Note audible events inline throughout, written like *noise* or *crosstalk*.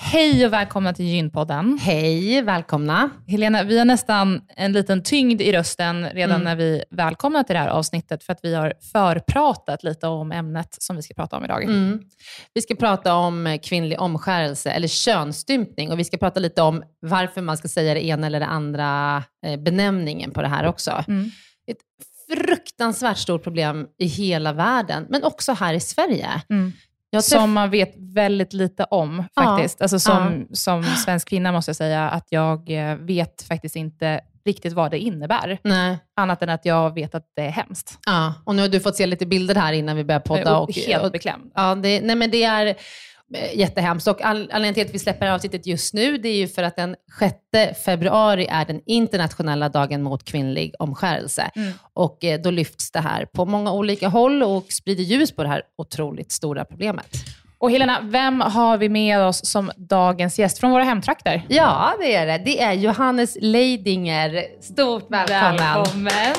Hej och välkomna till Gynpodden. Hej, välkomna. Helena, vi har nästan en liten tyngd i rösten redan mm. när vi välkomnar till det här avsnittet, för att vi har förpratat lite om ämnet som vi ska prata om idag. Mm. Vi ska prata om kvinnlig omskärelse, eller könsstympning, och vi ska prata lite om varför man ska säga det ena eller det andra eh, benämningen på det här också. Mm. Ett fruktansvärt stort problem i hela världen, men också här i Sverige. Jag som man vet väldigt lite om faktiskt. Ja. Alltså som, ja. som svensk kvinna måste jag säga att jag eh, vet faktiskt inte riktigt vad det innebär. Nej. Annat än att jag vet att det är hemskt. Ja, och nu har du fått se lite bilder här innan vi började podda. Och, helt beklämd. Ja, det, nej, men det är jättehemskt. Och anledningen till att vi släpper avsnittet just nu, det är ju för att den 6 februari är den internationella dagen mot kvinnlig omskärelse. Mm. Och eh, då lyfts det här på många olika håll och sprider ljus på det här otroligt stora problemet. Och Helena, vem har vi med oss som dagens gäst från våra hemtrakter? Ja, det är det. Det är Johannes Leidinger. Stort välkommen. Välkommen.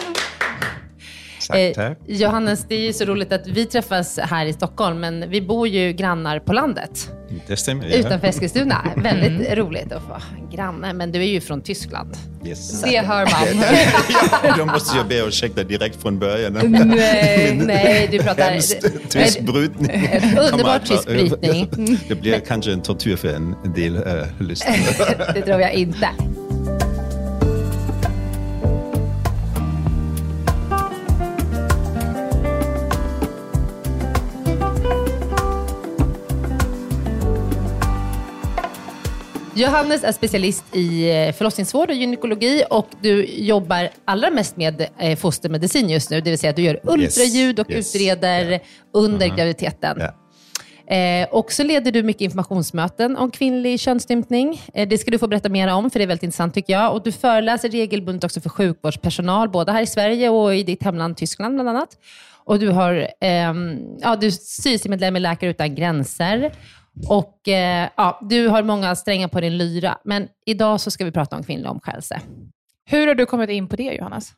Tack, eh. Johannes, det är ju så roligt att vi träffas här i Stockholm, men vi bor ju grannar på landet. Det stämmer. Ja. Utanför Eskilstuna. *laughs* Väldigt roligt att få granne, men du är ju från Tyskland. Yes. Det hör man. ja, *laughs* då måste jag be om ursäkt direkt från början. nej, nej, du *laughs* pratar... tysk brytning. Underbar tysk brytning. Det blir kanske en tortyr för en del äh, lyssnare. det tror jag inte. Johannes är specialist i eh, förlossningsvård och gynekologi och du jobbar allra mest med eh, fostermedicin just nu. Det vill säga att du gör ultraljud och yes. utreder Ja. under Mhm. graviditeten. Ja. Eh, och så leder du mycket informationsmöten om kvinnlig könsstympning. Eh, det ska du få berätta mer om, för det är väldigt intressant tycker jag. Och du föreläser regelbundet också för sjukvårdspersonal, både här i Sverige och i ditt hemland Tyskland bland annat. Och du, har, ehm, ja, du är styrelsemedlem i Läkare Utan Gränser. Och eh, ja, du har många strängar på din lyra. Men idag så ska vi prata om kvinnlig omskärelse. Hur har du kommit in på det, Johannes?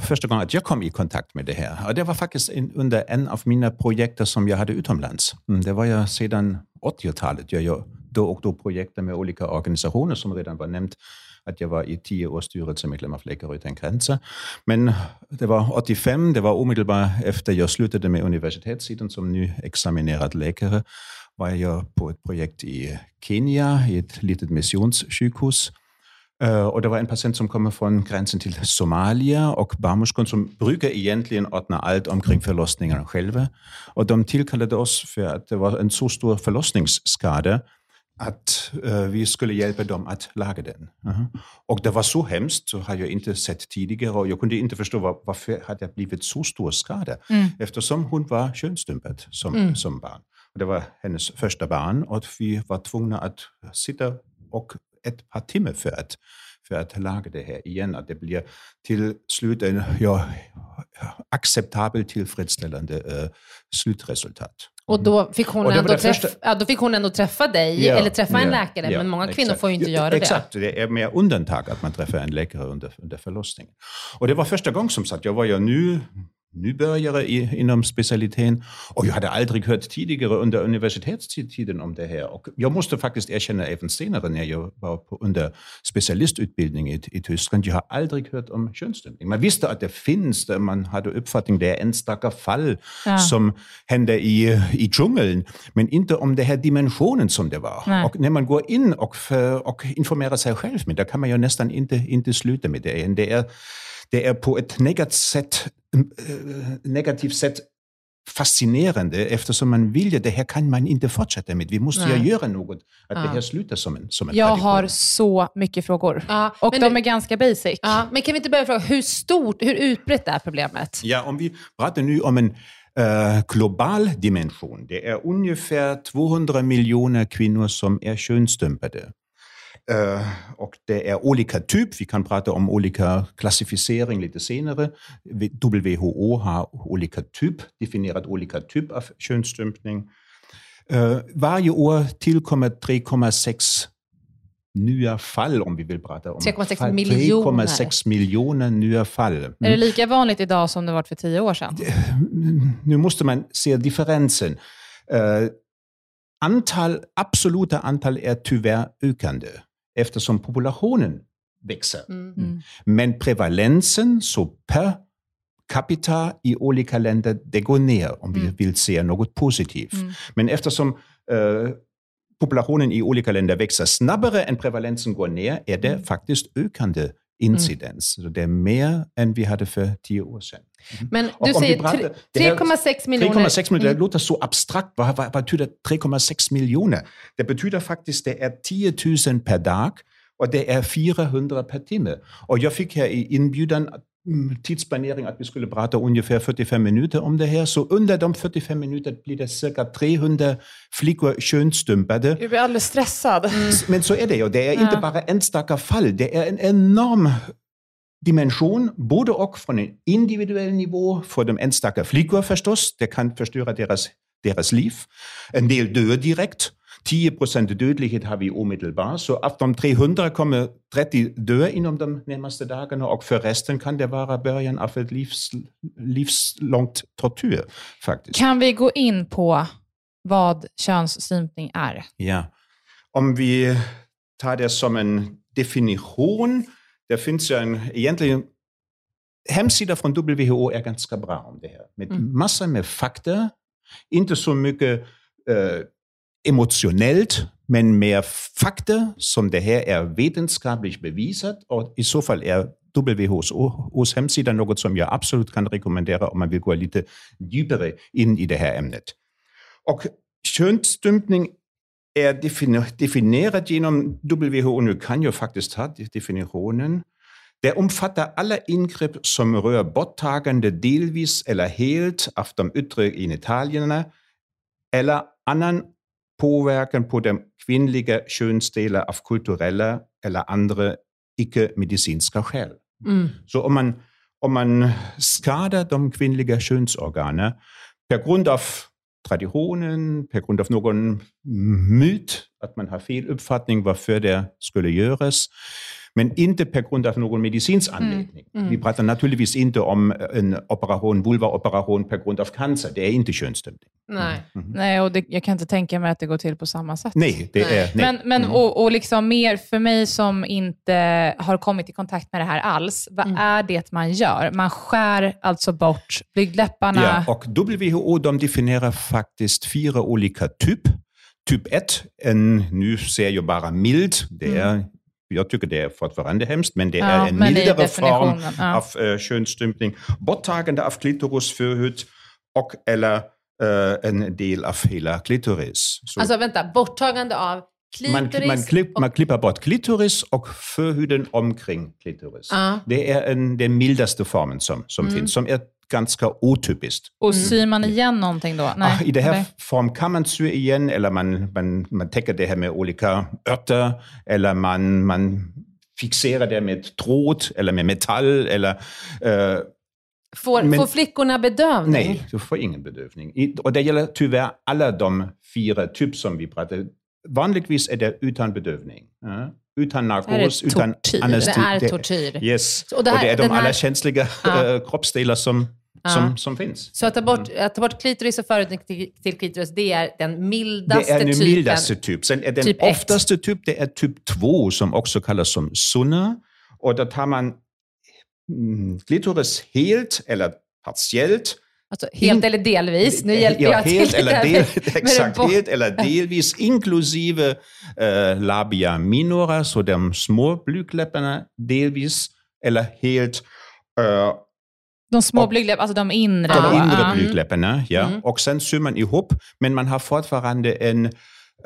Första gången att jag kom i kontakt med det här, och det var faktiskt in, under en av mina projekter som jag hade utomlands. Mm, Det var jag sedan 80-talet. Jag gör då och då projekter med olika organisationer som redan var nämnt att jag var i tio år styrelsemedlem av Läkare utan gränser. Men det var 85, det var omedelbart efter jag slutade med universitetstiden som nyexaminerad läkare var jag på ett projekt i Kenya, i ett litet missionssjukhus. Eh, Och det var en patient som kommer från gränsen till Somalia och barnmorskan som brukar egentligen ordna allt omkring förlossningarna själva. Och de tillkallade oss för att det var en så stor förlossningsskada att eh, vi skulle hjälpa dem att laga den. Mhm. Och det var så hemskt, så har jag inte sett tidigare och jag kunde inte förstå var, varför hade det blivit så stor skada. Eftersom hon var könsstympad som, som barn. Det var hennes första barn och vi var tvungna att sitta och ett par timmar för att, för att laga det här igen. Att det blir till slut en ja, acceptabelt tillfredsställande eh, slutresultat. Och då fick hon, ändå, träff, första- ja, då fick hon ändå träffa dig, Ja, eller träffa en ja, läkare. ja, men många kvinnor exakt. får ju inte göra det. Exakt, det är mer undantag att man träffar en läkare under, under förlossningen. Och det var första gången som sagt, jag var ju nu nybörjare i, inom specialiteten och jag hade aldrig hört tidigare under universitetstiden om det här. Och jag måste faktiskt erkänna, även senare när jag var på, under specialistutbildning i, i Tyskland, jag har aldrig hört om könsstympning. Man visste att det finns, man hade uppfattning, det är enstaka fall Ja. som hände i, i djungeln, men inte om den här dimensionen som det var. Nej. Och när man går in och, och informerar sig själv med, då kan man ju nästan inte, inte sluta med det. Det är, det är på ett negativt sätt, äh, negativt sätt fascinerande eftersom man vill ju, det här kan man inte fortsätta med. Vi måste ju göra något, att Ja. det här slutar som en, som en Jag tradition. har så mycket frågor. Ja, Och de du- är ganska basic. Ja, men kan vi inte börja fråga, hur stort, hur utbrett är problemet? Ja, om vi pratar nu om en äh, global dimension. Det är ungefär 200 miljoner kvinnor som är könsstympade. Äh, och det är olika typ. Vi kan prata om olika klassificering lite senare. WHO har olika typ, definierat olika typ av könsstympning. Äh, varje år tillkommer 3,6 nya fall, om vi vill prata om 3,6 fall. miljoner. 3,6 miljoner nya fall. Mm. Är det lika vanligt idag som det var för tio år sedan? nu måste man se differensen. Äh, antal, absoluta antal är tyvärr ökande eftersom populationen växer. Mm. Men prevalensen, så per capita i olika länder, det går ner om vi vill se något positivt. Mm. Men eftersom äh, populationen i olika länder växer snabbare än prevalensen går ner, är det faktiskt ökande incidens. Så det är mer än vi hade för tio år sedan. Men Och du säger pratar- tre- det här- 3,6 miljoner. 3,6 miljoner, det låter så abstrakt. Vad, vad, betyder 3,6 miljoner? Det betyder faktiskt det är 10 000 per dag och det är 400 per timme. Och jag fick här i inbjudan mm, tidsplanering att vi skulle prata ungefär 45 minuter om det här. Så under de 45 minuter blir det cirka 300 flickor könsstympade. Jag blir alldeles stressad. Men så är det ju. Det är inte bara enstaka fall. Det är en enorm dimension, både och från en individuell nivå, för de enstaka flickor förstås. Det kan förstöra deras, deras liv. En del dör direkt. 10 procent dödlighet har vi omedelbart. Så av de 300 kommer 30 dö inom de närmaste dagarna och för resten kan det vara början av ett livs, livslångt tortyr faktiskt. Kan vi gå in på vad könsstympning är? Ja. Om vi tar det som en definition, det finns ju en, egentligen, hemsidan från WHO är ganska bra om det här. Med massor med fakta, inte så mycket eh, emotionellt, men mer fakta som det här är vetenskapligt bevisat och i så fall är WHOs hemsida något som jag absolut kan rekommendera om man vill gå lite djupare in i det här ämnet. Och könsstympning är definierat genom WHO. Nu kan ju faktiskt ha definitionen. Det omfattar alla ingrepp som rör borttagande delvis eller helt av de yttre genitalierna eller annan påverkan på de kvinnliga könsdelar av kulturella eller andra icke-medicinska skäl. Mm. Så om man, om man skadar de kvinnliga könsorganen per grund av traditionen, per grund av någon myt, att man har fel uppfattning varför det skulle göras, men inte per grund av någon medicinsk mm. anledning. Mm. Vi pratar naturligtvis inte om en operation, vulvaoperation per grund av cancer. Det är inte könsstympning. Nej, mm. nej och det, jag kan inte tänka mig att det går till på samma sätt. Nej, det nej. är... Nej. Men, men mm. och, och liksom mer för mig som inte har kommit i kontakt med det här alls, vad mm. är det man gör? Man skär alltså bort blygdläpparna. Ja, och WHO de definierar faktiskt fyra olika typer. Typ 1, en, nu ser jag bara mild, det är jag tycker det är fortfarande hemskt, men det ja, är en mildare form ja. av äh, könsstympning. Borttagande av klitoris, förhud och eller äh, en del av hela klitoris. Så alltså vänta, borttagande av klitoris? Man, man, klipp, och... man klipper bort klitoris och förhuden omkring klitoris. Ja. Det är en, den mildaste formen som, som mm. finns, som är ganska otypiskt. Och mm. syr man igen någonting då? Nej. Ah, I det här okay. form kan man sy igen, eller man, man, man täcker det här med olika örter, eller man, man fixerar det med tråd eller med metall. Eller, uh, får, men, får flickorna bedövning? Nej, du får ingen bedövning. Och det gäller tyvärr alla de fyra typer som vi pratade Vanligtvis är det utan bedövning. Ja? Utan narkos, utan anestesi. Det är tortyr. Yes. Och det, här, och det är de här... alla känsliga ja. kroppsdelar som, ja. som, som finns. Så att ta bort, mm. att ta bort klitoris och förut till, till klitoris, det är den mildaste typen? Det är den mildaste typen. Sen är den typ oftaste typ, det är typ 2 som också kallas som sunna. Och då tar man mm, klitoris helt eller partiellt Alltså, helt eller delvis. Nu hjälper ja, jag helt till eller del, *laughs* Exakt, helt eller delvis, inklusive äh, labia minora, så de små blygdläpparna, delvis eller helt. Äh, de små blygdläpparna, alltså de inre? De inre mm. blygdläpparna, ja. Mm. Och sen syr man ihop, men man har fortfarande en,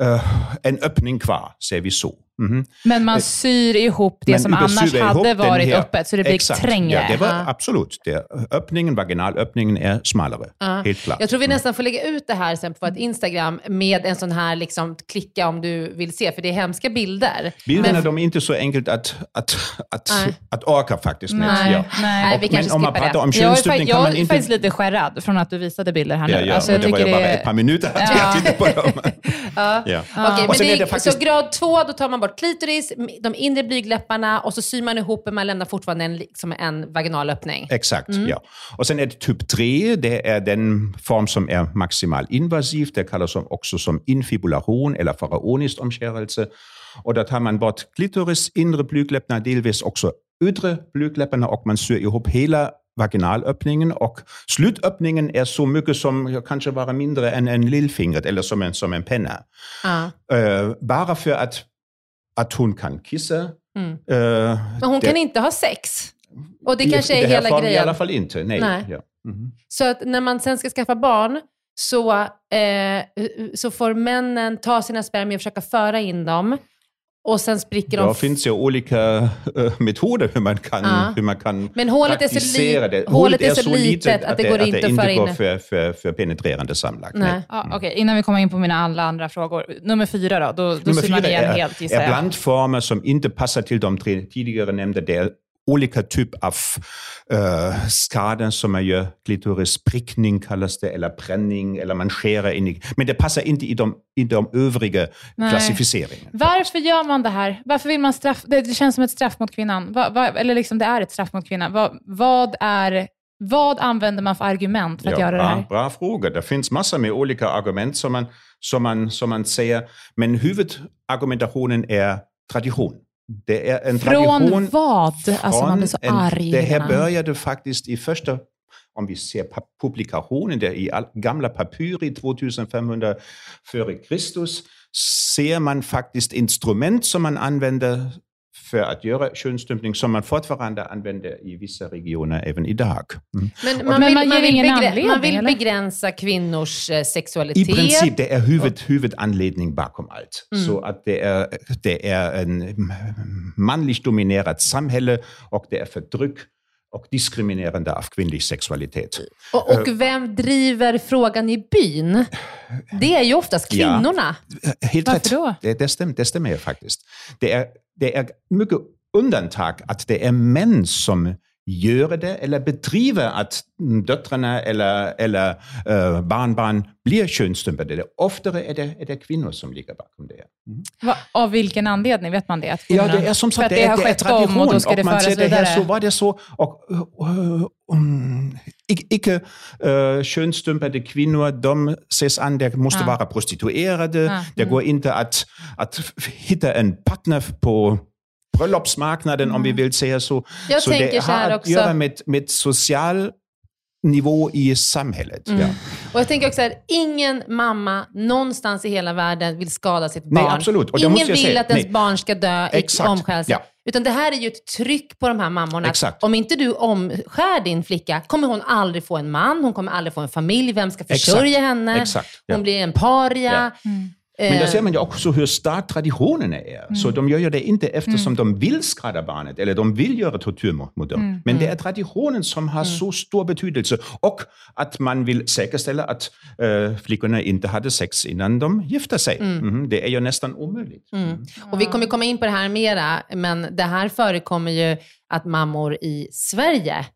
äh, en öppning kvar, säger vi så. Mm. Men man syr ihop det som annars hade varit öppet, så det blir exakt. trängre. Ja, det var, absolut. Det, öppningen, vaginalöppningen är smalare. Uh. Helt klart. Jag tror vi mm. nästan får lägga ut det här sen på vårt Instagram med en sån här, liksom, klicka om du vill se, för det är hemska bilder. Bilderna men... de är inte så enkelt att, att, att, uh. att orka faktiskt med. Nej, ja. nej. Och, vi kanske men om man pratar det. om könsstympning kan man inte... Jag är faktiskt lite skärrad från att du visade bilder här nu. Ja, ja. Alltså, jag det var ju bara ett par minuter att jag tittade på dem. *laughs* ja. ja. Okay, men det, faktiskt... Så grad två, då tar man bort klitoris, de inre blygdläpparna och så syr man ihop men man lämnar fortfarande en, liksom en vaginal öppning. Exakt, mm. ja. Och sen är det typ 3, det är den form som är maximal invasiv. Det kallas också som infibulation eller faraonisk omskärelse. Och där tar man bort klitoris, inre blygdläpparna, delvis också yttre blygdläpparna och man syr ihop hela vaginalöppningen och slutöppningen är så mycket som kanske vara mindre än en lillfingret eller som en, som en penna. Ah. Uh, bara för att att hon kan kissa. Mm. Uh, Men hon det, kan inte ha sex? Och det kanske är det hela grejen? I alla fall inte, nej. nej. Ja. Mm. Så att när man sen ska skaffa barn så, eh, så får männen ta sina spermier och försöka föra in dem och sen spricker de... Det finns ju olika äh, metoder hur man kan, ja. hur man kan Men hålet är så, li det. Hålet är så litet att, det, går inte att föra in. Att det inte går för, för, för penetrerande samlag. Nej. Ja, Okej, okay. innan vi kommer in på mina alla andra frågor. Nummer fyra då? Då, då ser man igen är, helt gissar är blandformer som inte passar till de tre tidigare nämnda. Det olika typ av äh, skador som man gör. Klitorisprickning kallas det, eller bränning, eller man skär in i... Men det passar inte i de, i de övriga Nej. klassificeringarna. Varför gör man det här? Varför vill man straff... Det, det känns som ett straff mot kvinnan. Va, va, eller liksom det är ett straff mot kvinnan. Va, vad är... Vad använder man för argument för att ja, göra det här? Bra fråga. Det finns massor med olika argument som man, som man, som man säger. Men huvudargumentationen är tradition. Det är en Från tradition. vad? Alltså man blir så en, arg. Det här började faktiskt i första, om vi ser publikationen, där i gamla papyri 2500 före Kristus, ser man faktiskt instrument som man använder för att göra könsstympning som man fortfarande använder i vissa regioner även idag. Mm. Men man vill, man vill, vill begränsa kvinnors eh, I sexualitet. princip, det är huvud, huvudanledning bakom allt. Mm. Så att det är, det är en manligt dominerat samhälle och det är förtryck och diskriminerande av kvinnlig sexualitet. Och, och vem driver frågan i byn? Det är ju oftast Ja. kvinnorna. Helt Varför rätt. då? Det, det, stämmer, det stämmer faktiskt. Det är, det är mycket undantag att det är män som gör det eller bedriver att mm, döttrarna eller, eller eh, barnbarn blir könsstympade. Det- Oftare är det, är det kvinnor som ligger bakom det. Va, av vilken anledning vet man det? Att Ja, det är som sagt det, är- har det är skett om tradition. och då ska det man föras säger det här, så var det så. Och, uh, um, icke, uh, könsstympade kvinnor, de ses an, de måste Ah. vara prostituerade. Ah, Det går inte att, att hitta en partner på bröllopsmarknaden, om vi vill säga så. Jag så det har att också. göra med, med social nivå i samhället. Mm. Ja. Och jag tänker också att ingen mamma någonstans i hela världen vill skada sitt Nej, barn. absolut. Och Ingen vill säga. att ens Nej. barn ska dö i Exakt. omskärelse. Ja. Utan det här är ju ett tryck på de här mammorna. att Exakt. Om inte du omskär din flicka kommer hon aldrig få en man, hon kommer aldrig få en familj. Vem ska Exakt. försörja henne? Exakt, ja. Hon blir en paria. Men där ser man ju också hur stark traditionerna är. Så de gör ju det inte eftersom de vill skada barnet eller de vill göra tortyr mot dem. Men det är traditionen som har så stor betydelse. Och att man vill säkerställa att äh, flickorna inte hade sex innan de gifte sig. Mhm, det är ju nästan omöjligt. Och vi kommer komma in på det här mera, men det här förekommer ju att mammor i Sverige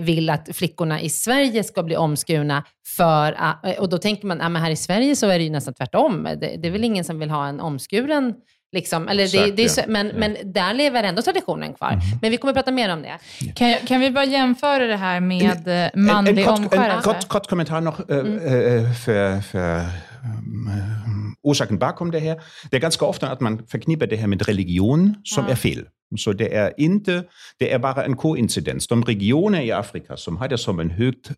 vill att flickorna i Sverige ska bli omskurna för att, eh, och då tänker man, ja, men här i Sverige så är det ju nästan tvärtom. Det, det är väl ingen som vill ha en omskuren Liksom, eller det, Exakt, det är ja. så, men, men där lever ändå traditionen kvar. Men vi kommer prata mer om det. Kan, kan vi bara jämföra det här med eh, En, manlig en, kort, en omskärelse? kort, kort kommentar noch äh, äh, för, för orsaken bakom det här. Det är ganska ofta att man förknippar det här med religion som är fel. Så det är inte, det är bara en koincidens. De regioner i Afrika som hade som en högt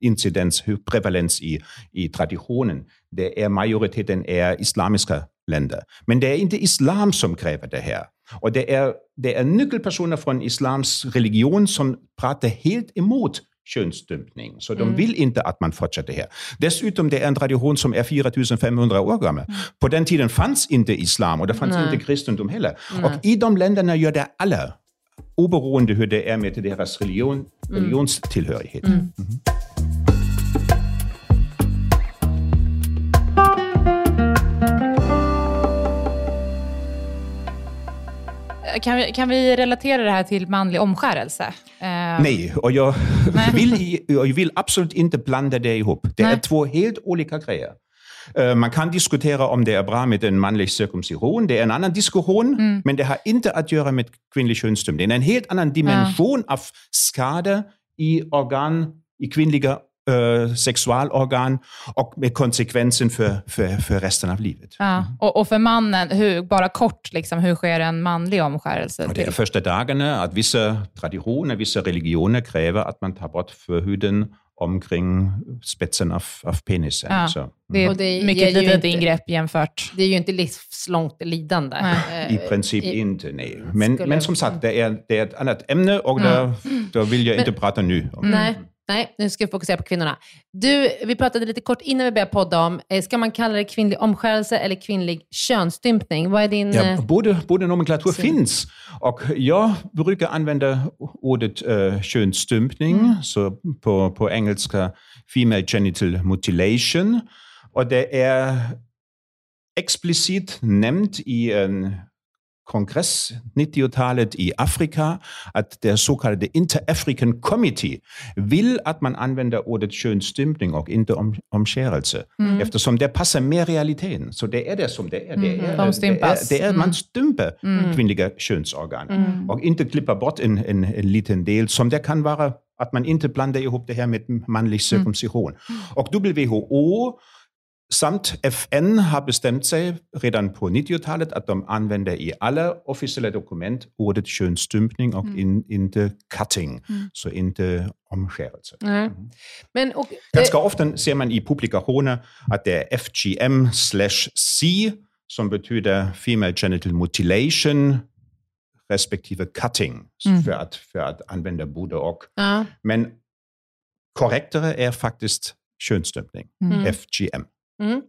incidens, hög prevalens i, i traditionen, det är majoriteten är islamiska länder. Men det är inte islam som kräver det här. Och det är, det är nyckelpersoner från islams religion som pratar helt emot könsstympning. Så de vill inte att man fortsätter här. Dessutom, det är en tradition som är 4500 år gammal. På den tiden fanns inte islam och det fanns Nej. inte kristendom heller. Och i de länderna gör det alla, oberoende hur det är med deras religion, religionstillhörighet. Kan vi, kan vi relatera det här till manlig omskärelse? Eh, Nej, och jag vill, i- jag vill absolut inte blanda det ihop. Det Nej. är två helt olika grejer. Eh, Man kan diskutera om det är bra med en manlig cirkumcision. Det är en annan diskussion, men det har inte att göra med kvinnlig könsstympning. Det är en helt annan dimension av skada i organ, i kvinnliga eh, sexualorgan och med konsekvensen för, för, för resten av livet. Ja. Och, och för mannen, hur, bara kort, liksom, hur sker en manlig omskärelse? Och det är första dagarna att vissa traditioner, vissa religioner kräver att man tar bort förhuden omkring spetsen av, av penisen. Ja. Så, Det är Och det ett mycket litet inte- ingrepp jämfört. Det är ju inte livslångt lidande. Nej. I princip i- inte, nej. Men, men som sagt, det är, det är ett annat ämne och där, där vill jag inte prata nu om. Nej, nej, nu ska vi fokusera på kvinnorna. Du, vi pratade lite kort innan vi började podda om, eh, ska man kalla det kvinnlig omskärelse eller kvinnlig könsstympning? Vad är din... Ja, eh, både, både nomenklatur Så. finns. Och jag brukar använda ordet uh, könsstympning, Mm. så på, på engelska female genital mutilation. Och det är explicit nämnt i en kongress 90-talet i Afrika det så kallade Inter-African Committee vill att man använder ordet könsstympning och inte om, omskärelse. Eftersom det passar med realiteten. Så det är det som det är. Det är, De stympas. Det är, det är Man stympar kvinnliga könsorgan och inte klipper bort en, en, en liten del som det kan vara att man inte blandar ihop det här med manlig cirkumcision. Och WHO samt FN har bestämt sig redan på 90-talet att de använder i alla officiella dokument ordet könsstympning och in, inte cutting, så inte omskärelse. nej. Men, och, Ganska ofta ser man i publikationer att det är FGM slash C, som betyder Female Genital Mutilation, respektive cutting Mm. för, att, för att använda både och. Men korrektare är faktiskt könsstympning, Mm. FGM. Mm.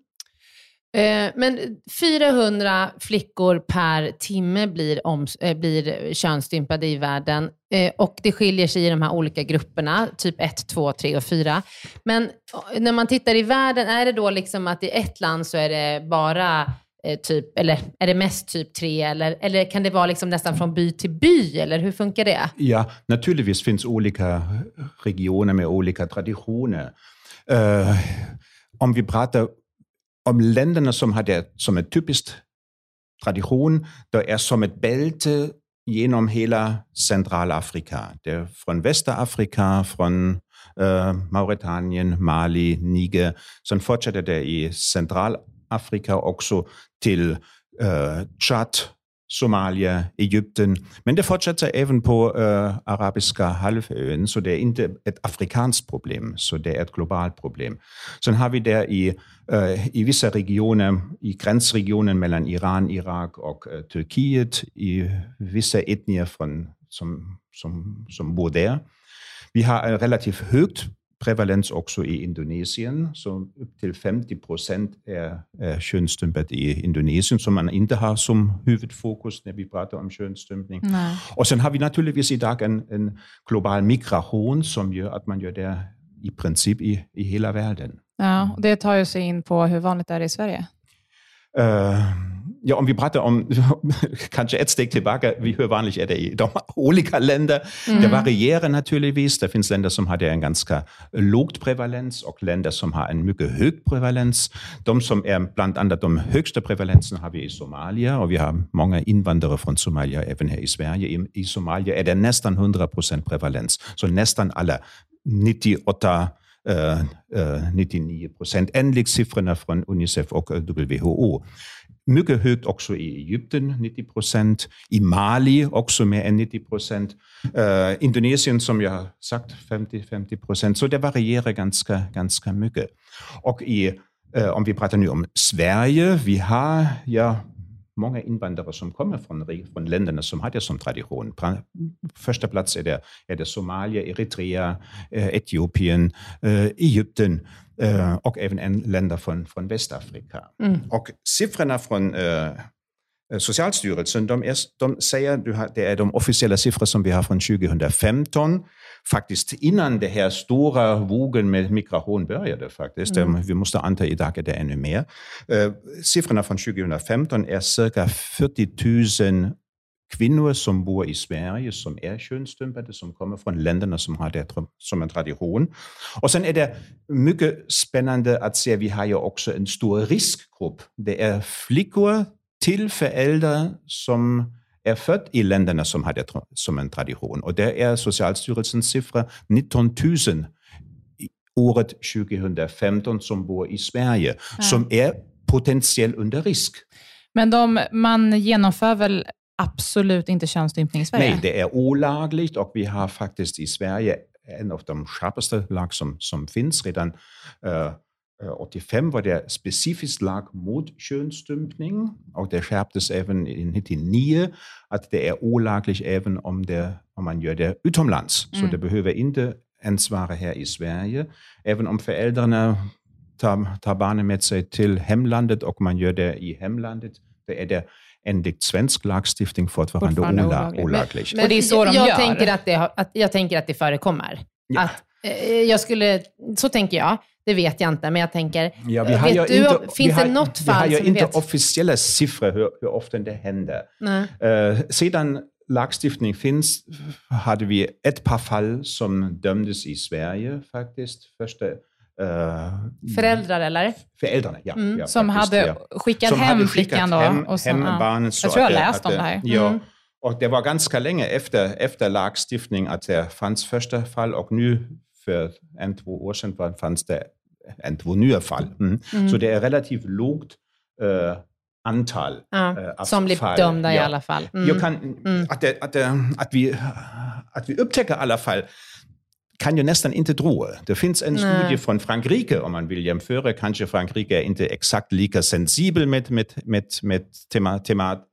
Eh, men 400 flickor per timme blir, om, eh, blir könsstympade i världen eh, och det skiljer sig i de här olika grupperna, typ 1, 2, 3 och 4. Men när man tittar i världen, är det då liksom att i ett land så är det bara typ, eller är det mest typ 3 eller, eller kan det vara liksom nästan från by till by eller hur funkar det? Ja, naturligtvis finns olika regioner med olika traditioner. Uh om vi pratar om länderna som har det som en typisk tradition, det är som ett bälte genom hela Centralafrika. Det är från Västafrika, från eh, Mauretanien, Mali, Niger. Sen fortsätter det i Centralafrika också till eh, Tchad, Somalia, Egypten. Men det fortsätter även på øh, äh, arabiska halvön, så det är inte ett afrikanskt problem, så det är ett globalt problem. Sen har vi det i, äh, i vissa regioner, i gränsregionen mellan Iran, Irak och äh, øh, Turkiet, i vissa etnier från, som, som, som bor där. Vi har ett relativt högt prevalens också i Indonesien, så upp till 50 procent är, är könsstympat i Indonesien, som man inte har som huvudfokus när vi pratar om könsstympning. Nej. Och sen har vi naturligtvis idag en, en global migration som gör att man gör det i princip i, i hela världen. Ja, det tar ju sig in på hur vanligt är det i Sverige. Eh, ja, om vi pratar om kanske ett steg tillbaka, hur vanligt är det i de olika länder? Det varierar naturligtvis. Det finns länder som har en ganska lågt prevalens och länder som har en mycket hög prevalens. De som är bland annat de högsta prevalensen har vi i Somalia och vi har många invandrare från Somalia även här i Sverige. I, Somalia är det nästan 100 procent prevalens, så nästan alla 98 eh, eh, 99 procent, enligt siffrorna från Unicef och eh, WHO. Mycket högt också i Egypten, 90 procent. I Mali också mer än 90 procent. Eh, Indonesien, som jag sagt, 50-50 procent. Så det varierar ganska, ganska mycket. Och i, eh, om vi pratar nu om Sverige, vi har ja, många invandrare som kommer från, från länderna som har det som tradition. Första plats är det, är Somalia, Eritrea, eh, Etiopien, eh, Egypten eh, och även en länder från, från Västafrika. Och siffrorna från eh, Socialstyrelsen, de, är, de säger, det är de officiella siffror som vi har från 2015, faktiskt innan det här stora vågen med migration började faktiskt. Eh, Vi måste anta idag är det ännu mer. Siffrorna från 2015 är cirka 40 000 kvinnor som bor i Sverige som är könsstympade, som kommer från länderna som har det som en tradition. Och sen är det mycket spännande att se, vi har ju också en stor riskgrupp. Det är flickor till föräldrar som är född i länderna som har det som en tradition. Och det är Socialstyrelsens siffra 19 000 i året 2015 som bor i Sverige, som är potentiellt under risk. Men de, man genomför väl absolut inte könsstympning i Sverige? Nej, det är olagligt och vi har faktiskt i Sverige en av de skarpaste lag som, som finns. Redan eh, 85 var det specifiskt lag mot könsstympning och det skärptes även i 99 att det är olagligt även om, det, om man gör det utomlands. Så det behöver inte ens vara här i Sverige. Även om föräldrarna tar, tar barnen med sig till hemlandet och man gör det i hemlandet, då är det enligt svensk lagstiftning fortfarande, Fortfarande ola- olagligt. olagligt. Och det är så jag, de jag gör. Tänker att det, har- att, jag tänker att det förekommer. Ja. Att, eh, jag skulle, så tänker jag. Det vet jag inte, men jag tänker... Ja, vi har vet du, inte, finns har, det något Vi har fall ju som inte vet? officiella siffror hur, hur ofta det händer. Eh, sedan lagstiftning finns hade vi ett par fall som dömdes i Sverige faktiskt. Första, eh, Föräldrar eller? Föräldrarna, ja. Mm. ja Som faktiskt, hade ja. skickat Som hem hade flickan då? Hem, och sen, hem barnen Jag tror jag att det- läst om det här. Ja, Mm. och det var ganska länge efter, efter lagstiftning att det fanns första fall och nu för en, två år sedan fanns det en, två nya fall. Mm. Så det är relativt lågt eh, antal Ja, eh, av som blir fall. dömda i alla fall. Mm. Jag kan, att, det, att, det, att, vi, att vi upptäcker i alla fall kan ju nästan inte tro. Det finns en Nej. studie från Frankrike, om man vill jämföra. Kanske Frankrike är inte exakt lika sensibel med, med, med, med tema, temat, eh,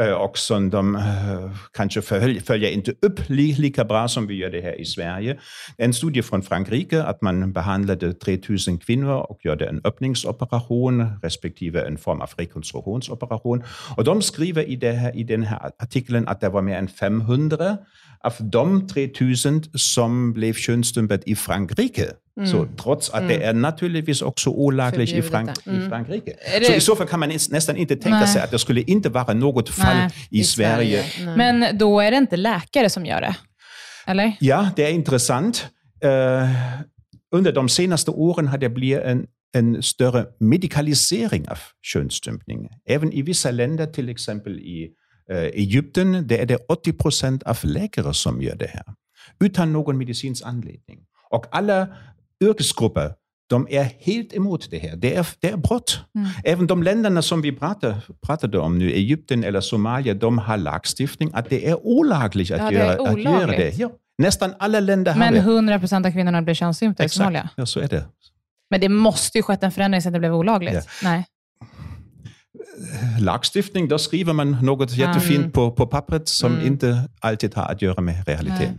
Øh, och som de øh, kanske följer, följer inte upp lika bra som vi gör det här i Sverige. En studie från Frankrike att man behandlade 3000 kvinnor och gjorde en öppningsoperation respektive en form av rekonstruktionsoperation. Och de skriver i, det här, i den här artikeln att det var mer än 500 av de 3000 som blev könsstympade i Frankrike. Mm. Så trots att det är naturligtvis också olagligt i, Frank Mm. i Frankrike. Är det- Så i så fall kan man nästan inte tänka Nej. sig att det skulle inte vara något fall Nej, i, Sverige. Nej. Men då är det inte läkare som gör det? Eller? Ja, det är intressant. Eh, under de senaste åren har det blivit en, en större medikalisering av könsstympning. Även i vissa länder, till exempel i eh, Egypten, där är det 80 procent av läkare som gör det här. Utan någon medicinsk anledning. Och alla yrkesgrupper de är helt emot det här. Det är, det är brott. Även de länderna som vi pratade, pratade om nu, Egypten eller Somalia, de har lagstiftning att det är olagligt att, Ja, det är göra, att göra olagligt. det. Ja. Nästan alla länder har Men det. 100 procent av kvinnorna blir könsstympade i Somalia. Ja, så är det. Men det måste ju skett en förändring så att det blev olagligt. Ja. Nej. Lagstiftning, då skriver man något jättefint på, på pappret som Mm. inte alltid har att göra med realiteten.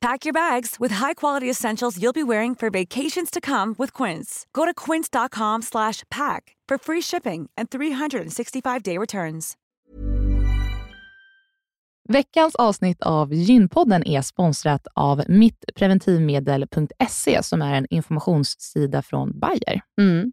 Pack your bags with high-quality essentials you'll be wearing for vacations to come with Quince. Go to quince.com slash pack for free shipping and 365-day returns. Veckans avsnitt av Gynpodden är sponsrat av mittpreventivmedel.se som är en informationssida från Bayer. Mm.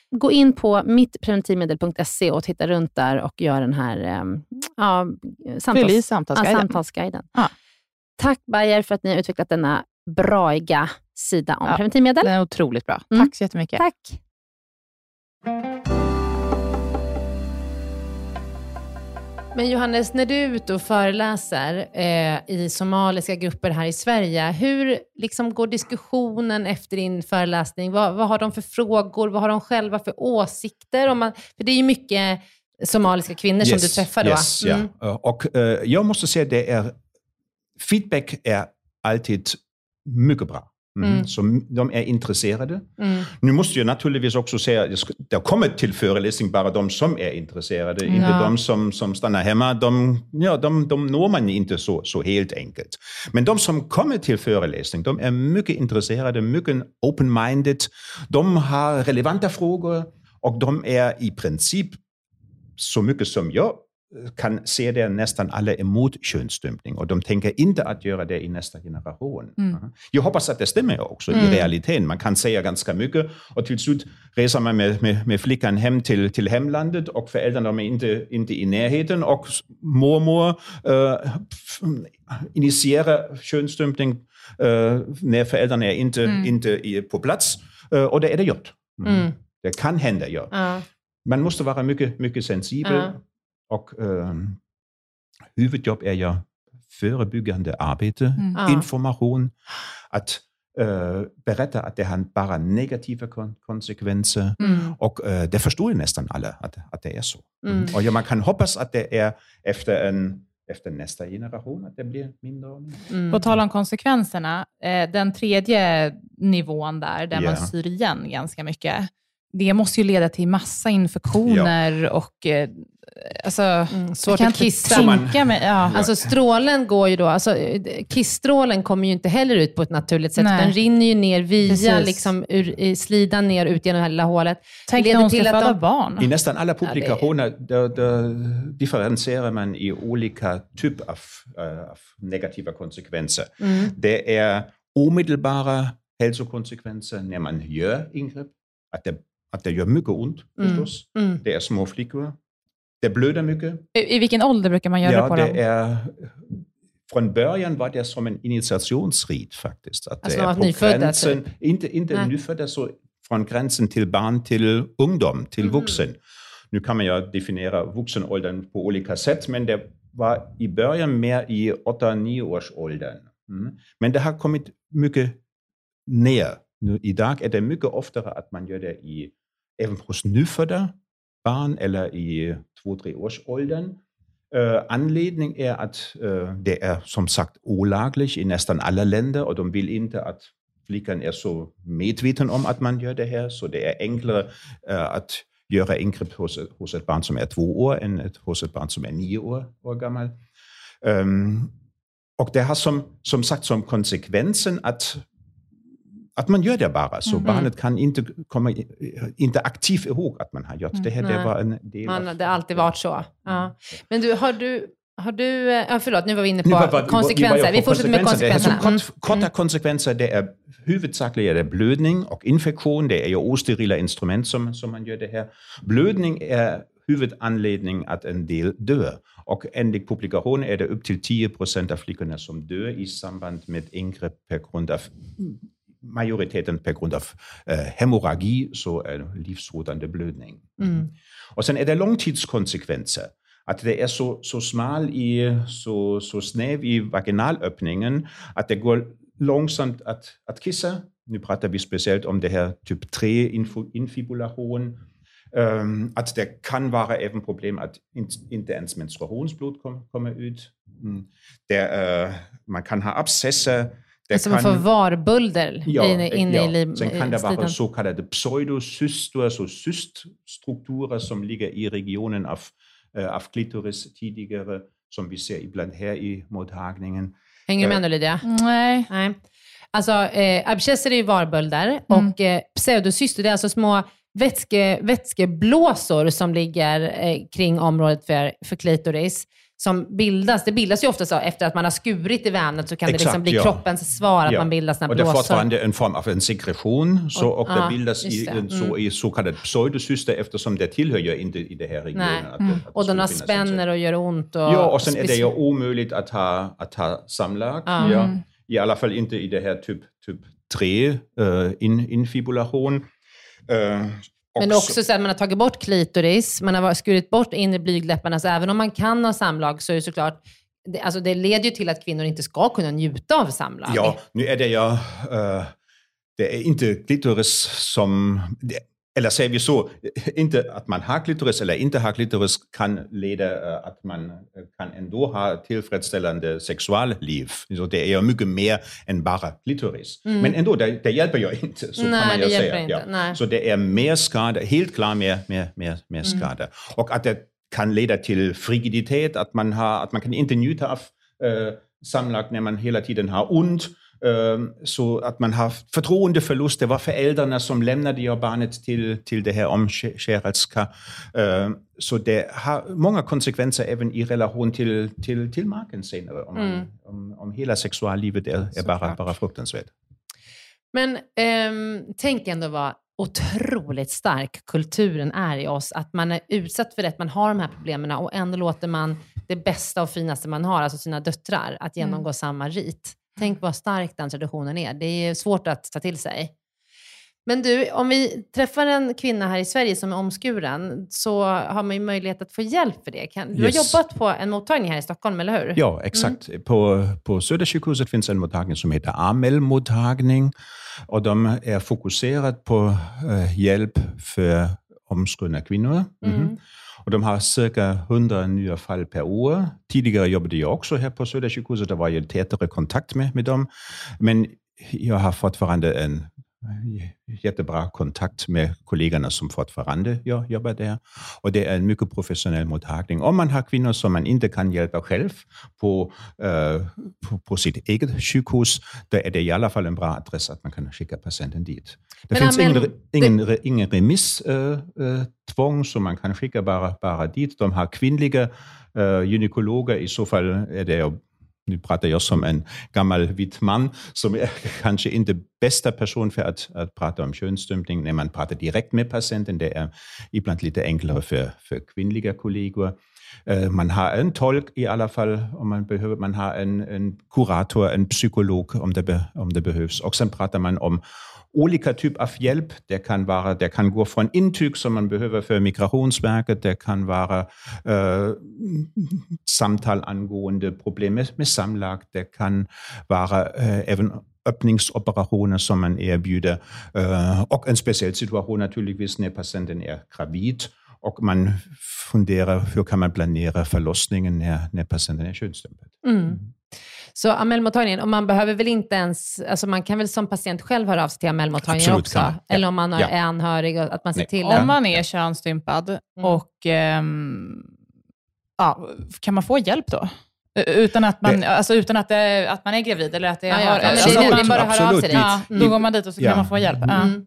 gå in på mittpreventivmedel.se och titta runt där och gör den här eh, ja, i samtals, ja, samtalsguiden. samtalsguiden. Ja. Tack Bayer för att ni har utvecklat denna braiga sida om Ja. preventivmedel. Den är otroligt bra. Mm. Tack så jättemycket. Tack. Men Johannes, när du är ute och föreläser eh, i somaliska grupper här i Sverige, hur liksom går diskussionen efter din föreläsning? Vad, vad har de för frågor? Vad har de själva för åsikter? Om man, för det är ju mycket somaliska kvinnor som du träffar då. Yes, Mm. ja. Eh, Och eh, jag måste säga, det är, feedback är alltid mycket bra. Mm. Mm. Så de är intresserade. Mm. Nu måste jag naturligtvis också säga det kommer till föreläsning bara de som är intresserade, inte Ja. de som, som stannar hemma. De, ja, de, de når man inte så, så helt enkelt. Men de som kommer till föreläsning, de är mycket intresserade, mycket open-minded. De har relevanta frågor och de är i princip så mycket som jag kan se det nästan alla emot könsstympning och de tänker inte att göra det i nästa generation. Mm. Jag hoppas att det stämmer också Mm. i realiteten. Man kan säga ganska mycket och till slut reser man med, med, med flickan hem till, till hemlandet och föräldrarna är inte, inte i närheten och mormor äh, initierar könsstympning äh, när föräldrarna är inte, Mm. inte i, på plats äh, och det är det gjort. Mm. Det kan hända, ja. Ja. Man måste vara mycket, mycket sensibel. Ja. Och um, huvudjobb är ju förebyggande arbete, Mm. Ja. information, att eh, berätta att det har bara negativa kon konsekvenser. Mm. Och eh, det förstår ju nästan alla att, att det är så. Mm. Och ja, man kan hoppas att det är efter, en, efter nästa generation att det blir mindre och mindre. Mm. På tal om konsekvenserna, eh, den tredje nivån där, där Ja. man syr igen ganska mycket, det måste ju leda till massa infektioner och eh, alltså, Mm, jag svårt kan kissa. Tänka mig... Ja. Alltså strålen går ju då, alltså kissstrålen kommer ju inte heller ut på ett naturligt sätt. Nej. Den rinner ju ner via liksom ur, i slidan ner ut genom det här lilla hålet. Tänk leder när hon till ska att föda de- barn. I nästan alla det- publikationer där, där differentierar man i olika typer av, eh, av negativa konsekvenser. Mm. Det är omedelbara hälsokonsekvenser när man gör ingrepp. Att det, att det gör mycket ont Mm. förstås. Mm. Det är små flickor. Det blöder mycket. I, I vilken ålder brukar man göra ja, på det dem? är, från början var det som en initiationsrit faktiskt. Att Alltså det de är var nyfödda, gränsen, inte, inte Nej. nyfödda, så från gränsen till barn till ungdom, till Mhm. vuxen. Nu kan man ju definiera vuxenåldern på olika sätt, men det var i början mer i 8-9 års åldern. Mm. Men det har kommit mycket ner. Nu, idag är det mycket oftare att man gör det i, även hos nyfödda barn eller i 2-3 års åldern. Uh, äh, anledning är att uh, äh, det är som sagt olagligt i nästan alla länder och de vill inte att flickan är så medveten om att man gör det här, så det är enklare uh, att göra ingrepp hos, hos ett barn som är två år än ett, hos ett barn som är nio år, år gammal. Um, och det har som, som sagt som konsekvensen att att man gör det bara, så Mm. barnet kan inte komma inte aktivt ihåg att man har gjort det här. Nej. Det var en del Man, av- det har alltid varit så. Ja. Men du, har du, har du, eh, ja förlåt, nu var vi inne på var- var- konsekvenser. var jag Vi på fortsätter med konsekvenser. Det är konsekvenserna. så kort, korta konsekvenser, det är huvudsakligen är det blödning och infektion. Det är ju osterila instrument som, som man gör det här. Blödning är huvudanledning att en del dör. Och enligt publikationen är det upp till 10 procent av flickorna som dör i samband med ingrepp på grund av majoriteten på grund av eh, hemorragi, så är livshotande blödning. Mm. Och sen är det långtidskonsekvenser. Att det är så, så smal i, så, så snäv i vaginalöppningen att det går långsamt att, att kissa. Nu pratar vi speciellt om det här typ 3 infibulation. Um, att det kan vara även problem att in, inte ens menstruationsblod kom, kommer ut. Mm. Det, uh, man kan ha abscesser. Det Alltså man får varbölder inne, inne ja. i Sen kan det vara så kallade pseudocyster, alltså cyststrukturer som ligger i regionen av, uh, av klitoris tidigare, som vi ser ibland här i mottagningen. Hänger du med nu Lydia? Nej. Nej. Alltså, eh, abscesser är ju varbölder Mm. och eh, pseudocyster, det är alltså små vätske, vätskeblåsor som ligger eh, kring området för, för klitoris. Som bildas, det bildas ju ofta så efter att man har skurit i vävnadet så kan det liksom Exakt, bli ja. kroppens svar att Ja. man bildar såna Och det är blåsor. fortfarande en form av en sekretion så, Och- och, det ja, bildas i, det. en, så, Mm. i så kallad pseudocyster eftersom det tillhör ju inte i det här regionen. Att det, att Och de spänner och gör ont. Och Ja, och sen är det ju omöjligt att ha, att ha samlag. Ja. Ja. I alla fall inte i det här typ, typ 3 uh, in, infibulation. Uh, Men också så att man har tagit bort klitoris, man har skurit bort inre blygdläpparna, så även om man kan ha samlag så är det såklart, det, alltså det leder ju till att kvinnor inte ska kunna njuta av samlag. Ja, nu är det ja, uh, det är inte klitoris som... Det, eller säger vi så, inte att man har klitoris eller inte har klitoris kan leda att man kan ändå ha tillfredsställande sexualliv. Så det är ju mycket mer än bara klitoris. Mm. Men ändå, det, det hjälper ju inte, så Nej, kan man ju säga. Ja. Så det är mer skada, helt klart mer, mer, mer, mer skada. Mm. Och att det kan leda till frigiditet, att man, har, att man kan inte njuta av äh, samlag när man hela tiden har ont. Så att man har förtroendeförlust. Det var föräldrarna som lämnade jag barnet till, till det här omskärelska. Så det har många konsekvenser även i relation till, till, till maken senare, om, mm. om, om hela sexuallivet är, är bara, bara fruktansvärt. Men ähm, tänk ändå vad otroligt stark kulturen är i oss. Att man är utsatt för det, att man har de här problemen och ändå låter man det bästa och finaste man har, alltså sina döttrar, att genomgå mm. samma rit. Tänk vad stark den traditionen är. Det är svårt att ta till sig. Men du, om vi träffar en kvinna här i Sverige som är omskuren så har man ju möjlighet att få hjälp för det. Du yes. har jobbat på en mottagning här i Stockholm, eller hur? Ja, exakt. Mm. På, på Södersjukhuset finns en mottagning som heter Amel-mottagning och de är fokuserade på äh, hjälp för omskurna kvinnor. Mm. Mm. Och de har cirka 100 nya fall per år. Tidigare jobbade jag också här på Södersjukhuset, där var jag tätare kontakt med, med dem. Men jag har fortfarande en jättebra kontakt med kollegorna som fortfarande jobbar där. Och det är en mycket professionell mottagning. Om man har kvinnor som man inte kan hjälpa själv på, uh, på, på, sitt eget sjukhus, då är det i alla fall en bra adress att man kan skicka patienten dit. Det men, finns men, ingen, ingen, det... ingen remisstvång, uh, uh, så man kan skicka bara, bara dit. De har kvinnliga uh, gynekologer, i så fall är det nu pratar jag som en gammal vit man, som är kanske inte bästa person för att, att prata om könsstympning när man pratar direkt med patienten. Det är ibland lite enklare för, för kvinnliga kollegor. Eh, man har en tolk i alla fall om man behöver. Man har en, en kurator, en psykolog om det, om det behövs. Och sen pratar man om olika typ av hjälp. Det kan, vara, det kan gå från intyg som man behöver för Migrationsverket, det kan vara äh, samtal angående problem med, med samlag, det kan vara äh, även öppningsoperationer som man erbjuder äh, och en speciell situation naturligtvis när patienten är gravid och man funderar hur kan man planera förlossningen när, när patienten är könsstympad. Mm. Så Amel-mottagningen, och man behöver väl inte ens, alltså man kan väl som patient själv höra av sig till Amel-mottagningen också? Kan. Eller om man ja. är anhörig, att man ser Nej. till Om man är könsstympad mm. och um, ja, kan man få hjälp då? Utan att man, det, alltså utan att, det, att man är gravid eller att det ja, ja. har... Alltså, det, man bara hör av sig dit. Ja, då går man dit och så kan man få hjälp. Mm.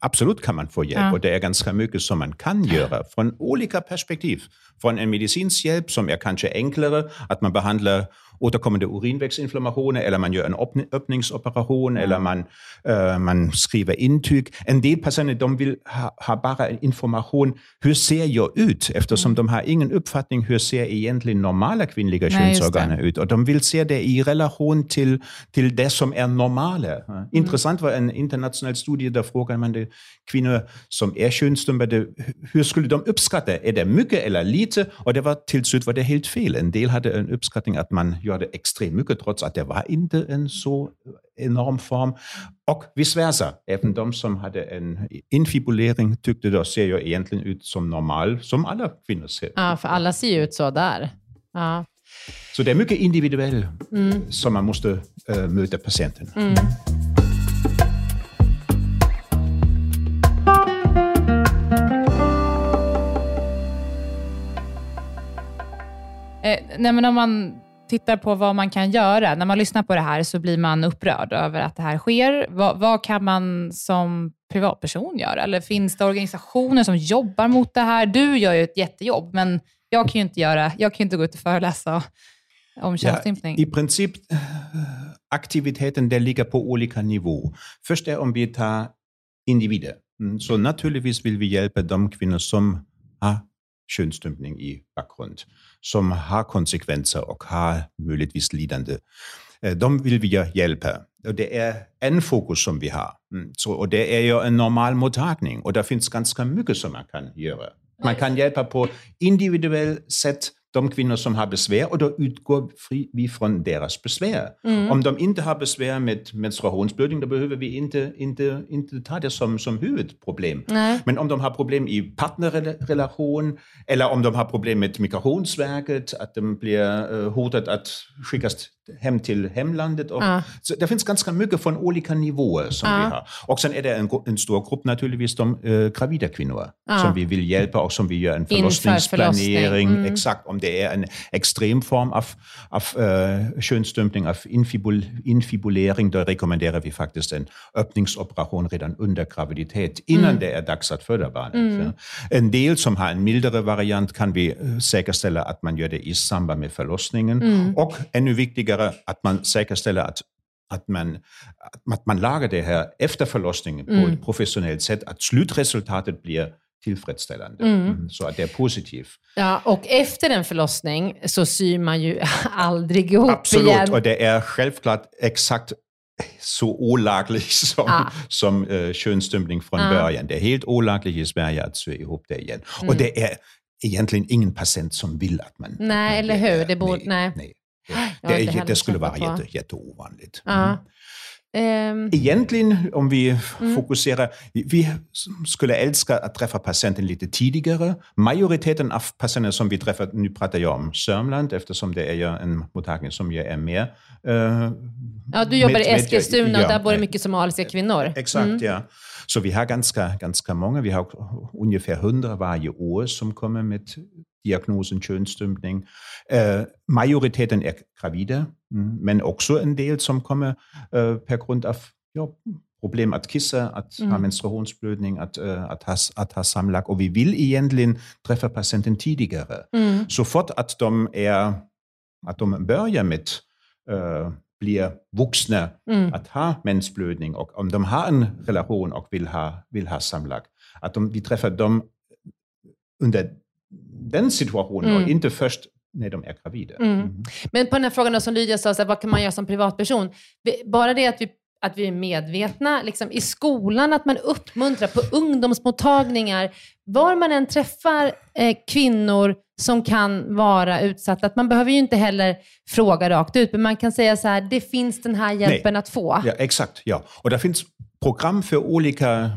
Absolut kan man hjälp och det är ganska mycket som man kan göra från olika perspektiv. Från en medicinsk hjälp som är kanske enklare, att man behandlar återkommande urinvägsinflammationer eller man gör en öppningsoperation mm. eller man, äh, man skriver intyg. En del patienter de vill ha, ha bara information, hur ser jag ut? Eftersom mm. de har ingen uppfattning, hur ser egentligen normala kvinnliga könsorgan ut? Och de vill se det i relation till, till det som är normala. Mm. Intressant var en internationell studie, där frågade man kvinnor som är könsstympade, hur skulle de uppskatta? Är det mycket eller lite? Och det var till slut var det helt fel. En del hade en uppskattning att man gör det extremt mycket, trots att det var inte en så enorm form. Och vice versa. Även de som hade en infibulering tyckte det ser ju egentligen ut som normal, som alla kvinnor ser Ja, för alla ser ju ut så där. Ja. Så det är mycket individuellt mm. som man måste äh, möta patienten. Mm. Eh, nej, men om man tittar på vad man kan göra, när man lyssnar på det här så blir man upprörd över att det här sker. Vad, vad, kan man som privatperson göra? Eller finns det organisationer som jobbar mot det här? Du gör ju ett jättejobb, men jag kan ju inte, göra, jag kan inte gå ut och föreläsa om könsstympning. Ja, I princip, aktiviteten där ligger på olika nivå. Först är om vi tar individer. Mm, så naturligtvis vill vi hjälpa de kvinnor som har könsstympning i bakgrund, som har konsekvenser och har möjligtvis lidande. Eh, de vill vi hjälpa. Och det är en fokus som vi har. Mm, så, och det är ju en normal mottagning och det finns ganska mycket som man kan göra. Man kan hjälpa på individuellt sätt de kvinnor som har besvär och då utgår vi från deras besvär. Mm. Om de inte har besvär med menstruationsblödning, då behöver vi inte, inte, inte ta det som, som huvudproblem. Nej. Men om de har problem i partnerrelation eller om de har problem med Migrationsverket, att de blir uh, hotat att skickas hem till hemlandet. Och, ja. så det finns ganska mycket från olika nivåer som ja. vi har. Och sen är det en, en stor grupp naturligtvis de äh, gravida kvinnor ja. som vi vill hjälpa och som vi gör en förlossningsplanering. Mm. Exakt, om det är en extrem form av, av äh, könsstympning, av infibul, infibulering, då rekommenderar vi faktiskt en öppningsoperation redan under graviditet, innan mm. det är dags att föda barnet. Mm. En del som har en mildare variant kan vi äh, säkerställa att man gör det i samband med förlossningen. Mm. Och ännu viktigare att man säkerställer att att man, att man lagar det här efter förlossningen mm. på ett professionellt sätt, att slutresultatet blir tillfredsställande. Mm. mm. Så att det är positivt. Ja, och efter en förlossning så syr man ju *laughs* aldrig ihop Absolut, igen. Absolut, och det är självklart exakt så olagligt *laughs* som, ah. som uh, könsstympning från ah. början. Det är helt olagligt i Sverige att sy ihop det igen. Mm. Och det är egentligen ingen patient som vill att man... Nej, att eller hur? Det borde, nej. nej. *gasps* Det, det, det skulle vara jätte, jätteovanligt. Mm. Um, Egentligen, om vi mm. fokuserar, vi skulle älska att träffa patienten lite tidigare. Majoriteten av patienter som vi träffar, nu pratar jag om Sörmland eftersom det är en mottagning som jag är mer uh, Ja, du jobbar med, i Eskilstuna och där bor det mycket somaliska kvinnor. Exakt, mm. ja. Så vi har ganska, ganska många, vi har ungefär hundra varje år som kommer med diagnosen könsstympning. Eh, majoriteten är gravida, men också en del som kommer eh, per grund av ja, problem att kissa, att mm. ha menstruationsblödning, att, äh, att, ha, att ha samlag. Och vi vill egentligen träffa patienten tidigare. Mm. Så fort att de, är, att de börjar med äh, blir vuxna mm. att ha mensblödning och om de har en relation och vill ha, vill ha samlag, att de, vi träffar dem under den situationen mm. och inte först när de är gravida. Mm. Mm. Men på den här frågan som Lydia sa, så här, vad kan man göra som privatperson? Bara det att vi att vi är medvetna liksom, i skolan, att man uppmuntrar på ungdomsmottagningar, var man än träffar eh, kvinnor som kan vara utsatta, att man behöver ju inte heller fråga rakt ut, men man kan säga så här, det finns den här hjälpen Nej. att få. Ja, exakt, ja. Och det finns program för olika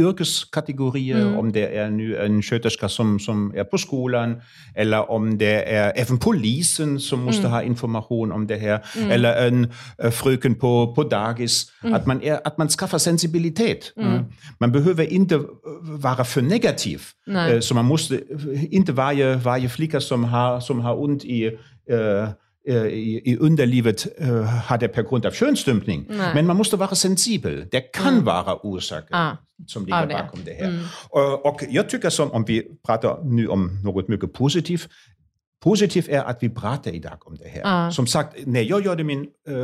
yrkeskategorier, mm. om det är nu en sköterska som, som är på skolan, eller om det är även polisen som måste mm. ha information om det här, mm. eller en äh, fröken på, på dagis. Mm. Att, man är, att man skaffar sensibilitet. Mm. Man behöver inte äh, vara för negativ. Äh, så man måste inte varje, varje flicka som har, som har ont i äh, i, i underlivet äh, har det per grund av könsstympning. Men man måste vara sensibel. Det kan mm. vara orsaken. Ah som ligger det. bakom det här. Mm. Och, och, jag tycker som, om vi pratar nu om något mycket positivt, Positivt är att vi pratar idag om det här. Ah. Som sagt, när jag gjorde min uh,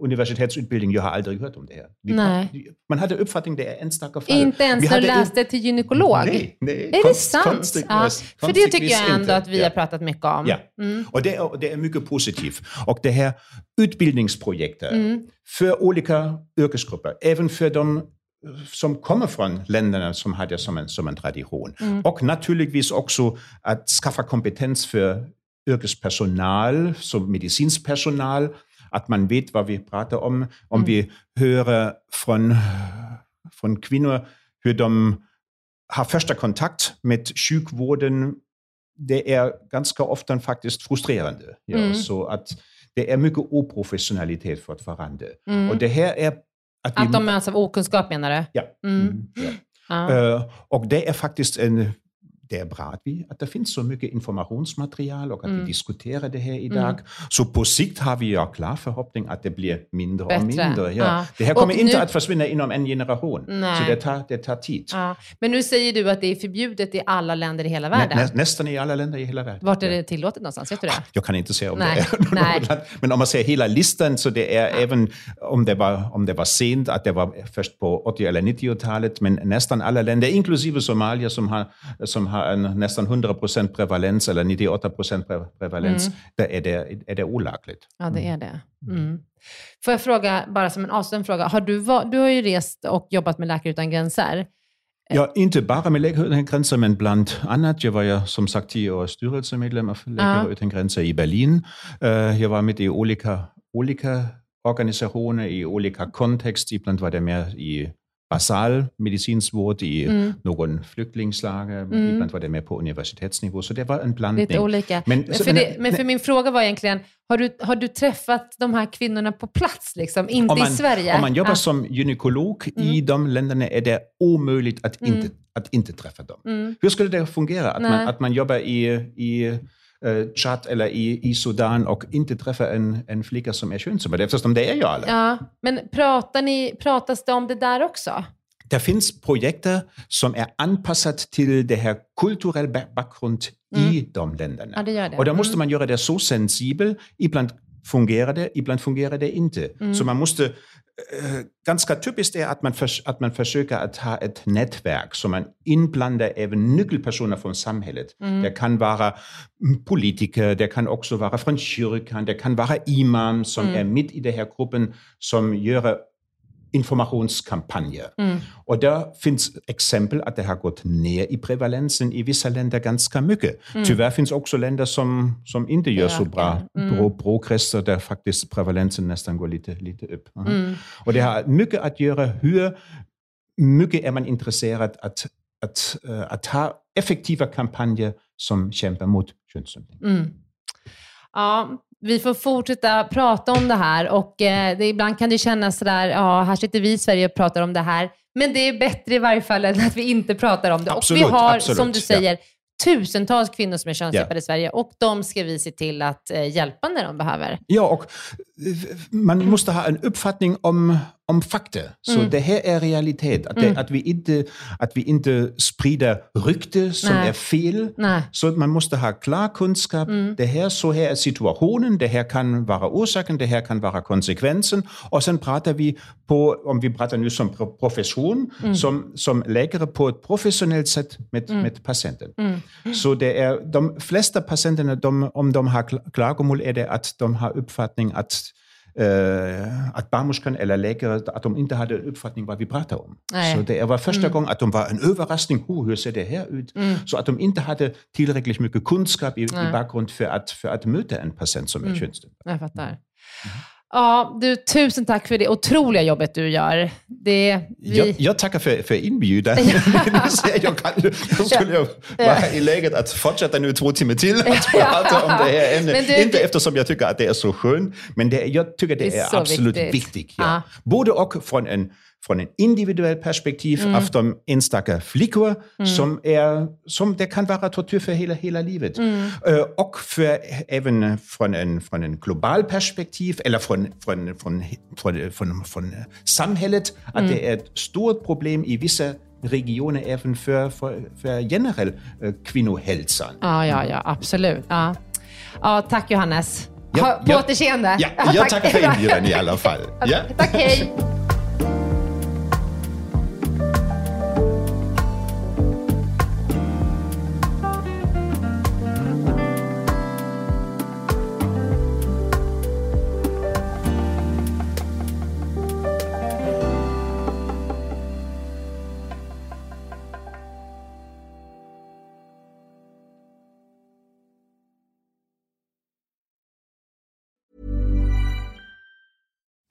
universitetsutbildning, jag har aldrig hört om det här. Nej. man hade uppfattningen det är enstaka fall. Inte ens när du läste till gynekolog? Nej, nej. Är konst, det sant? Ja. För det tycker jag ändå inte. att vi ja. har pratat mycket om. Ja. Mm. Och det är, det är mycket positivt. Och det här utbildningsprojektet mm. för olika yrkesgrupper, även för de som kommer från länderna som har det som en, som en tradition. Mm. Och naturligtvis också att skaffa kompetens för yrkespersonal, som medicinsk personal, att man vet vad vi pratar om. Om mm. vi hör från, från kvinnor hur de har första kontakt med sjukvården, det är ganska ofta faktiskt frustrerande. Ja, mm. Så att det är mycket oprofessionalitet fortfarande. Mm. Och det här är att, att de möts av okunskap menar du? Ja. Mm. Mm, ja. Uh, och det är faktiskt en det är bra att, vi, att det finns så mycket informationsmaterial och att mm. vi diskuterar det här idag. Mm. Så på sikt har vi ja klar förhoppning att det blir mindre Bättre. och mindre. Ja. ja. Det här kommer och inte nu... att försvinna inom en generation. Nej. Så det tar, det tar tid. Ja. Men nu säger du att det är förbjudet i alla länder i hela världen. Nä, nästan i alla länder i hela världen. Vart är det tillåtet någonstans? Vet du det? Jag kan inte säga om Nej. det är *laughs* Nej. Men om man ser hela listan så det är även om det, var, om det var sent, att det var först på 80 eller 90-talet, men nästan alla länder, inklusive Somalia som har, som har en nästan 100 procent prevalens eller 98 procent prevalens, mm. där är det, är det olagligt. Ja, det är det. Mm. mm. Får jag fråga, bara som en avslutande fråga, har du, du har ju rest och jobbat med Läkare Utan Gränser. Ja, inte bara med Läkare utan gränser, men bland annat. Jag var ja som sagt tio år styrelsemedlem av Läkare Ja. utan gränser i Berlin. Eh, Jag var med i olika, olika organisationer, i olika kontexter. Ibland var det mer i basal medicinsk vård i Mm. någon flyktingslager. Ibland var det mer på universitetsnivå. Så det var en blandning. Lite olika. Men- Men, så- för, men- det, men för min fråga var egentligen, har du, har du träffat de här kvinnorna på plats? Liksom? Inte man, i Sverige? Om man jobbar Ah. som gynekolog i de länderna är det omöjligt att, inte, att inte träffa dem. Mm. Hur skulle det fungera? Att, Nej. man, att man jobbar i, i eh, Tchad eller i, i Sudan och inte träffar en, en flicka som är könsstympad, eftersom det är ju alla. Ja, men pratar ni, pratas det om det där också? Det finns projekt som är anpassat till det här kulturella ba- bakgrund i de länderna. Mm. Ja, det gör det. Och då måste Mm. man göra det så sensibel. Ibland fungerar det, ibland fungerar det inte. Mm. Så man måste, ganska typiskt är att man, att man försöker att ha ett nätverk så man inblandar även nyckelpersoner från samhället. Mm. Det kan vara politiker, det kan också vara från kyrkan, det kan vara imam som Mm. är mitt i den här gruppen som gör informationskampanjer. Mm. Och där finns exempel att det har gått ner i prevalensen i vissa länder ganska mycket. Tyvärr finns också länder som, som inte gör så bra bra progress, där faktiskt prevalensen nästan går lite, lite upp. Och det har mycket att göra hur mycket är man intresserad att, att, eh, att ha effektiva kampanjer som kämpar mot könsstympning. Mm. Ja, vi får fortsätta prata om det här och eh, det, ibland kan det kännas sådär, ja, här sitter vi i Sverige och pratar om det här. Men det är bättre i varje fall än att vi inte pratar om det. Absolut, och vi har, absolut, som du ja. säger, tusentals kvinnor som är könsstympade Ja. i Sverige och de ska vi se till att eh, hjälpa när de behöver. Ja, och man måste ha en uppfattning om, om fakta. Så det här är realitet. Att, det, att, vi inte, att vi inte sprider rykte som Nej. är fel. Nej. Så man måste ha klar kunskap. Det här, så här är situationen, det här kan vara orsaken, det här kan vara konsekvensen. Och sen pratar vi på, om vi pratar nu som pro- profession, som, som läkare på ett professionellt sätt med, med patienten. Så det är, de flesta patienterna, de, om de har kl- klagomål, är det att de har uppfattning att att barnmorskan eller läkare, att de inte hade en uppfattning vad vi pratar om. Nej. Så det var första gången att de var en överraskning, hur ser det här ut? Så att de inte hade tillräckligt mycket kunskap i, i bakgrund för att, för att möta en patient som är könsstympad. Jag fattar. Ja, du, tusen tack för det otroliga jobbet du gör. Det, vi... Jag, jag tackar för, för inbjudan. *laughs* *laughs* jag, kan, jag skulle ju vara i läget att fortsätta nu två timmar till att *laughs* prata om det här ämnet. Du- Inte eftersom jag tycker att det är så skönt, men det, jag tycker det, Det är är, absolut viktigt. viktigt. ja. Ja. Både och från en, från en individuell perspektiv Mm. av de enstaka flickor som, är, som det kan vara tortyr för hela, hela livet. Mm. Och för, även från en, från en global perspektiv eller från, från, från, från, från, från samhället, att Mm. det är ett stort problem i vissa regioner även för, för, för generell kvinnohälsan. Ja, ja, ja, absolut. Ja. Ja, tack Johannes. Ja, Ha, på ja. återseende. Ja, jag *laughs* tackar för inbjudan i alla fall. *laughs* Ja. Tack, hej.